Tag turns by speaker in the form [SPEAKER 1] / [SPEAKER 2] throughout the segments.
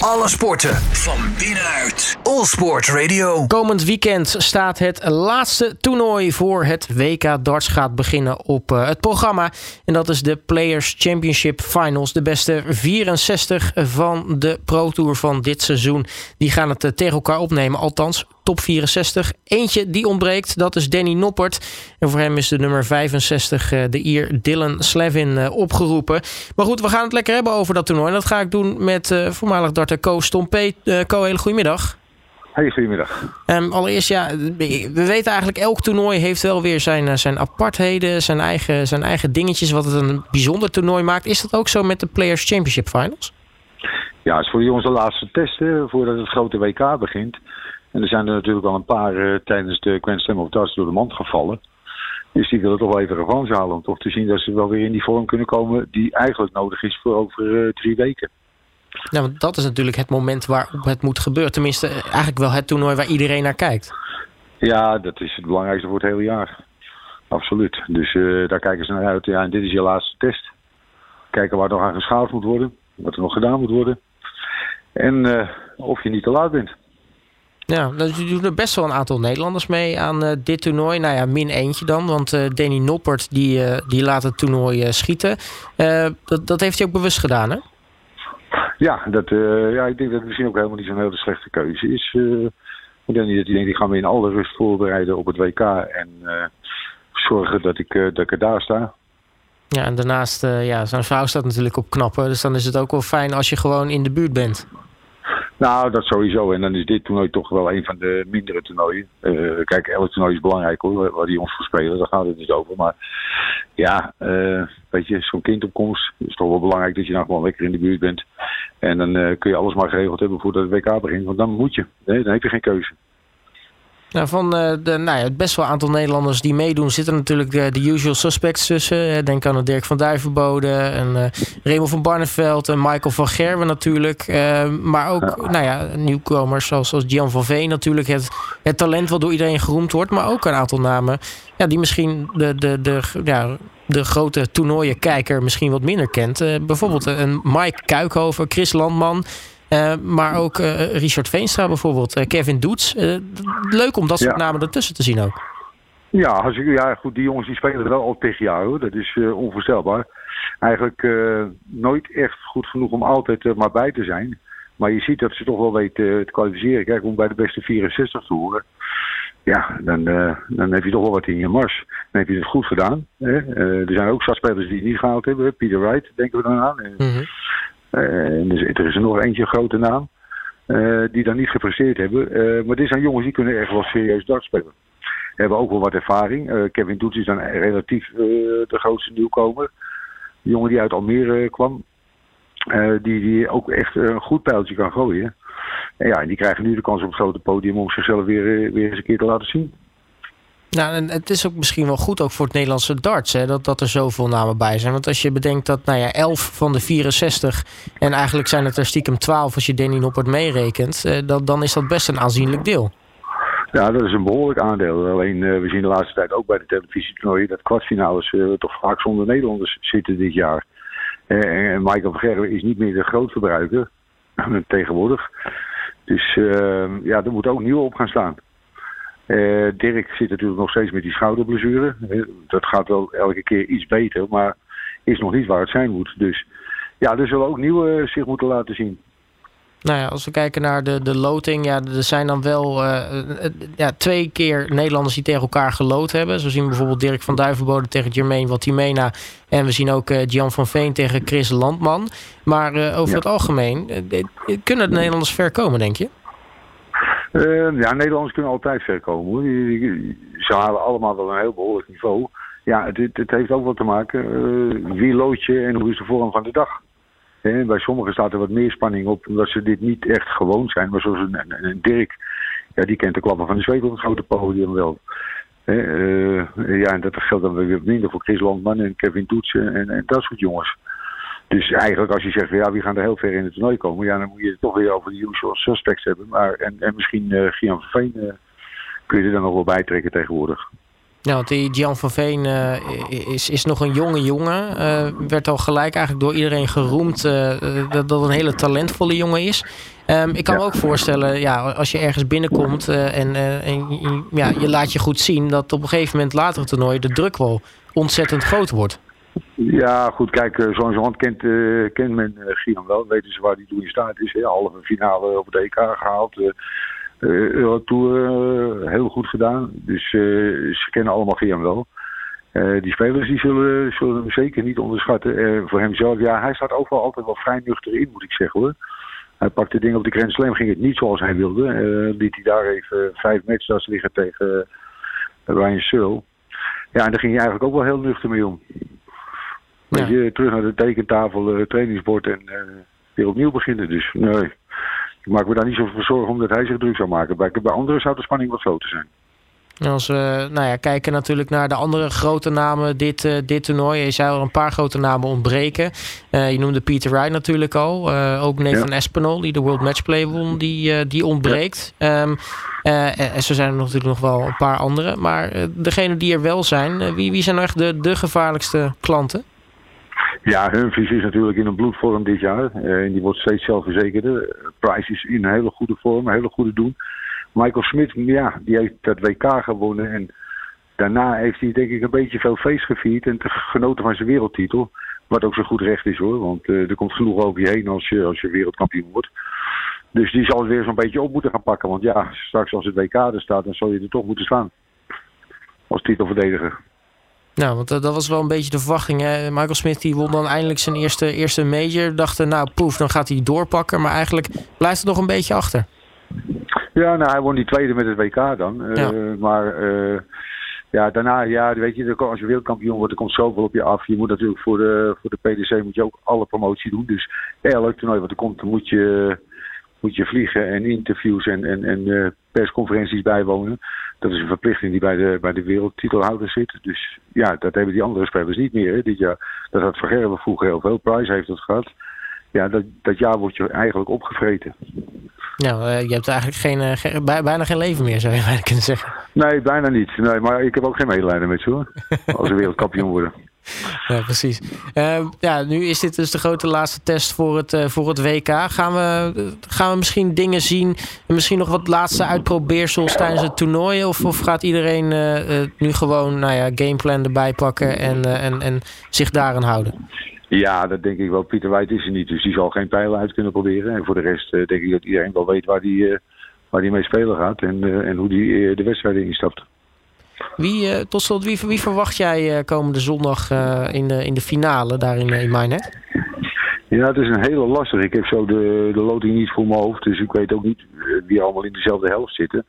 [SPEAKER 1] Alle sporten van binnenuit. All Sport Radio.
[SPEAKER 2] Komend weekend staat het laatste toernooi voor het WK darts gaat beginnen op uh, het programma. En dat is de Players Championship Finals. De beste 64 van de Pro Tour van dit seizoen. Die gaan het uh, tegen elkaar opnemen. Althans, top 64. Eentje die ontbreekt, dat is Danny Noppert. En voor hem is de nummer 65, uh, de Ier Dylan Slevin, opgeroepen. Maar goed, we gaan het lekker hebben over dat toernooi. En dat ga ik doen met voormalig darter Co Stompé. Co, hele goedemiddag.
[SPEAKER 3] Hey, goedemiddag.
[SPEAKER 2] Um, allereerst, ja, we weten eigenlijk elk toernooi heeft wel weer zijn, zijn apartheden, zijn eigen, zijn eigen dingetjes, wat het een bijzonder toernooi maakt. Is dat ook zo met de Players Championship Finals?
[SPEAKER 3] Ja, het is voor ons de laatste test hè, voordat het grote WK begint. En er zijn er natuurlijk al een paar uh, tijdens de Grand Slam of Darts door de mand gevallen. Dus die willen toch wel even revanche halen om toch te zien dat ze wel weer in die vorm kunnen komen die eigenlijk nodig is voor over uh, drie weken.
[SPEAKER 2] Nou, want dat is natuurlijk het moment waarop het moet gebeuren. Tenminste, eigenlijk wel het toernooi waar iedereen naar kijkt.
[SPEAKER 3] Ja, dat is het belangrijkste voor het hele jaar. Absoluut. Dus uh, daar kijken ze naar uit. Ja, en dit is je laatste test. Kijken waar nog aan geschaafd moet worden. Wat er nog gedaan moet worden. En uh, of je niet te laat bent.
[SPEAKER 2] Ja, dus doen er best wel een aantal Nederlanders mee aan uh, dit toernooi. Nou ja, min eentje dan, want uh, Danny Noppert die, uh, die laat het toernooi schieten. dat, dat heeft hij ook bewust gedaan, hè?
[SPEAKER 3] Ja, dat, ja, ik denk dat het misschien ook helemaal niet zo'n hele slechte keuze is. Ik denk niet dat hij denkt, ik ga me in alle rust voorbereiden op het WK en zorgen dat ik, dat ik er daar sta.
[SPEAKER 2] Ja, en daarnaast, ja, zijn vrouw staat natuurlijk op knappen. Dus dan is het ook wel fijn als je gewoon in de buurt bent.
[SPEAKER 3] Nou, dat sowieso. En dan is dit toernooi toch wel een van de mindere toernooien. Uh, kijk, elk toernooi is belangrijk hoor, waar die ons voor spelen. Daar gaat het niet over. Maar ja, uh, weet je, zo'n kindopkomst is toch wel belangrijk dat je nou gewoon lekker in de buurt bent. En dan uh, kun je alles maar geregeld hebben voordat het WK begint. Want dan moet je. Nee, dan heb je geen keuze.
[SPEAKER 2] Nou, van de, nou ja, het best wel aantal Nederlanders die meedoen, zitten natuurlijk de, de usual suspects tussen. Denk aan Dirk van Duivenbode en uh, Remo van Barneveld en Michael van Gerwen natuurlijk. Uh, maar ook ja. Nou ja, nieuwkomers zoals, zoals Jan van Veen natuurlijk. Het, het talent wat door iedereen geroemd wordt. Maar ook een aantal namen ja, die misschien de, de, de, ja, de grote toernooienkijker misschien wat minder kent. Uh, bijvoorbeeld een Mike Kuikhoven, Chris Landman. Uh, maar ook uh, Richard Veenstra bijvoorbeeld, uh, Kevin Doets. leuk om dat soort ja. namen ertussen te zien ook.
[SPEAKER 3] Ja, als ik, ja, goed, die jongens die spelen er wel al tegen jou. Hoor. Dat is onvoorstelbaar. Eigenlijk nooit echt goed genoeg om altijd er maar bij te zijn. Maar je ziet dat ze toch wel weten te kwalificeren. Kijk, om bij de beste 64 te horen. Ja, dan, dan heb je toch wel wat in je mars. Dan heb je het goed gedaan. Hè? er zijn ook spelers die het niet gehaald hebben. Peter Wright, denken we dan aan. Mm -hmm. Uh, dus er is er nog eentje grote naam. Uh, die dan niet gepresteerd hebben. Uh, maar dit zijn jongens die kunnen echt wel serieus dart spelen. Hebben ook wel wat ervaring. Kevin Doets is dan relatief de grootste nieuwkomer. De jongen die uit Almere kwam. die, die ook echt een goed pijltje kan gooien. En ja, en die krijgen nu de kans op het grote podium om zichzelf weer, weer eens een keer te laten zien.
[SPEAKER 2] Nou, en het is ook misschien wel goed ook voor het Nederlandse darts hè, dat, dat er zoveel namen bij zijn. Want als je bedenkt dat nou ja, 11 van de 64 en eigenlijk zijn het er stiekem 12 als je Danny Noppert meerekent, eh, dat, dan is dat best een aanzienlijk deel.
[SPEAKER 3] Ja, dat is een behoorlijk aandeel. Alleen uh, we zien de laatste tijd ook bij de televisietoernooien dat kwartfinales uh, toch vaak zonder Nederlanders zitten dit jaar. Uh, en Michael Vergerwe is niet meer de grootverbruiker tegenwoordig. Dus ja, er moet ook nieuw op gaan staan. Uh, Dirk zit natuurlijk nog steeds met die schouderblessure. Dat gaat wel elke keer iets beter, maar is nog niet waar het zijn moet. Dus ja, er zullen ook nieuwe zich moeten laten zien.
[SPEAKER 2] Nou ja, als we kijken naar de, de loting, ja, er zijn dan wel uh, ja, twee keer Nederlanders die tegen elkaar geloot hebben. Zo zien we bijvoorbeeld Dirk van Duivenbode tegen Jermaine Watimena. En we zien ook uh, Jan van Veen tegen Chris Landman. Maar over ja. het algemeen, kunnen de Nederlanders ver komen, denk je?
[SPEAKER 3] Uh, ja, Nederlanders kunnen altijd ver komen. Ze halen allemaal wel een heel behoorlijk niveau. Ja, het, het heeft ook wat te maken. Uh, wie lood je en hoe is de vorm van de dag? Bij sommigen staat er wat meer spanning op, omdat ze dit niet echt gewoon zijn. Maar zoals een, Dirk, ja, die kent de klappen van de zweep op het grote podium wel. He, uh, ja, en dat geldt dan weer minder voor Chris Landman en Kevin Toetsen en, en dat soort jongens. Dus eigenlijk als je zegt, ja, wie gaan er heel ver in het toernooi komen, ja, dan moet je het toch weer over de usual suspects hebben. Maar, en, en misschien uh, Gian van Veen uh, kun je er dan nog wel bij trekken tegenwoordig.
[SPEAKER 2] Ja, want die Jan van Veen is, is nog een jonge jongen. werd al gelijk eigenlijk door iedereen geroemd dat dat een hele talentvolle jongen is. Ehm, ik kan me ook voorstellen, ja, als je ergens binnenkomt en, en ja, je laat je goed zien, dat op een gegeven moment later het toernooi de druk wel ontzettend groot wordt.
[SPEAKER 3] Ja, goed, kijk, uh, zo'n hand kent, uh, kent men uh, wel. Weten ze waar die toe in staat is. Hè? Halve finale op de EK gehaald. Uh, Eurotour heel goed gedaan. Dus ze kennen allemaal Gian wel. die spelers die zullen, zullen hem zeker niet onderschatten. voor hemzelf, ja, hij staat overal altijd wel vrij nuchter in, moet ik zeggen hoor. Hij pakte dingen op de Grand Slam, ging het niet zoals hij wilde. liet hij daar even vijf matches liggen tegen Ryan Searle. Ja, en daar ging hij eigenlijk ook wel heel nuchter mee om. Weet je, terug naar de tekentafel, uh, trainingsbord en uh, weer opnieuw beginnen. Dus nee, ik maak me daar niet zoveel zorgen omdat hij zich druk zou maken. Bij, bij anderen zou de spanning wat groter zijn.
[SPEAKER 2] Als we nou ja, kijken natuurlijk naar de andere grote namen dit, uh, dit toernooi. Je zou er een paar grote namen ontbreken. Uh, je noemde Peter Wright natuurlijk al. Uh, ook Nathan ja. Espinol, die de World Matchplay won, die, die ontbreekt. Ja. Um, en zo zijn er natuurlijk nog wel een paar andere. Maar degene die er wel zijn, wie, wie zijn nou echt de, de gevaarlijkste klanten?
[SPEAKER 3] Ja, Humphries is natuurlijk in een bloedvorm dit jaar. Uh, en die wordt steeds zelfverzekerder. Price is in een hele goede vorm, een hele goede doen. Michael Smit, ja, die heeft dat WK gewonnen. En daarna heeft hij denk ik een beetje veel feest gevierd. En genoten van zijn wereldtitel. Wat ook zo goed recht is hoor. Want uh, er komt genoeg over je heen als je, als je wereldkampioen wordt. Dus die zal weer zo'n beetje op moeten gaan pakken. Want ja, straks als het WK er staat, dan zal je er toch moeten staan. Als titelverdediger.
[SPEAKER 2] Nou, want dat, dat was wel een beetje de verwachting. Hè? Michael Smith die won dan eindelijk zijn eerste, eerste major. Dachten, nou poef, dan gaat hij doorpakken. Maar eigenlijk blijft het nog een beetje achter.
[SPEAKER 3] Ja, nou, hij won die tweede met het WK dan. Ja. Uh, maar uh, ja, daarna, ja, weet je, als je wereldkampioen wordt, er komt zoveel op je af. Je moet natuurlijk voor de, voor de PDC moet je ook alle promotie doen. Dus elk toernooi wat er komt, moet je, moet je vliegen en interviews en, en, en uh, persconferenties bijwonen. Dat is een verplichting die bij de, bij de wereldtitelhouder zit. Dus ja, dat hebben die andere spelers niet meer. Hè. Dit jaar, dat had Vergerven vroeger heel veel. Price heeft het gehad. Ja, dat, dat jaar word je eigenlijk opgevreten.
[SPEAKER 2] Nou, uh, je hebt eigenlijk geen, uh, geen, bijna geen leven meer, zou je bijna kunnen zeggen.
[SPEAKER 3] Nee, bijna niet. Nee, maar ik heb ook geen medelijden met ze hoor. Als ze wereldkampioen worden.
[SPEAKER 2] Ja, precies. Uh, ja, nu is dit dus de grote laatste test voor het, uh, voor het WK. Gaan we, gaan we misschien dingen zien, misschien nog wat laatste uitprobeersels tijdens het toernooi? Of, of gaat iedereen uh, nu gewoon nou ja, gameplan erbij pakken en, en, en zich daaraan houden?
[SPEAKER 3] Ja, dat denk ik wel. Pieter Wijd is er niet, dus die zal geen pijlen uit kunnen proberen. En voor de rest denk ik dat iedereen wel weet waar die, waar die mee spelen gaat en, en hoe die de wedstrijden instapt.
[SPEAKER 2] Wie, uh, tot wie, verwacht jij uh, komende zondag uh, in, de, in de finale daar in, in?
[SPEAKER 3] Ja, het is een hele lastige. Ik heb zo de, de loting niet voor mijn hoofd, dus ik weet ook niet wie allemaal in dezelfde helft zitten.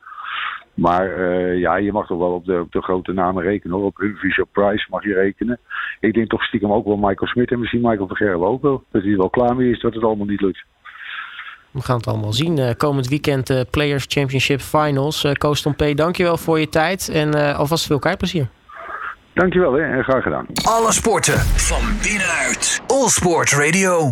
[SPEAKER 3] Maar ja, je mag toch wel op de, op de grote namen rekenen. Hoor. Op op Price mag je rekenen. Ik denk toch stiekem ook wel Michael Smit en misschien Michael van Gerwen ook wel. Dat hij wel klaar mee is dat het allemaal niet lukt.
[SPEAKER 2] We gaan het allemaal zien. Uh, komend weekend uh, Players Championship Finals. Uh, Koos P, dankjewel voor je tijd. En uh, alvast veel kijkplezier.
[SPEAKER 3] Dankjewel hè, en graag gedaan.
[SPEAKER 1] Alle sporten van binnenuit. All Sport Radio.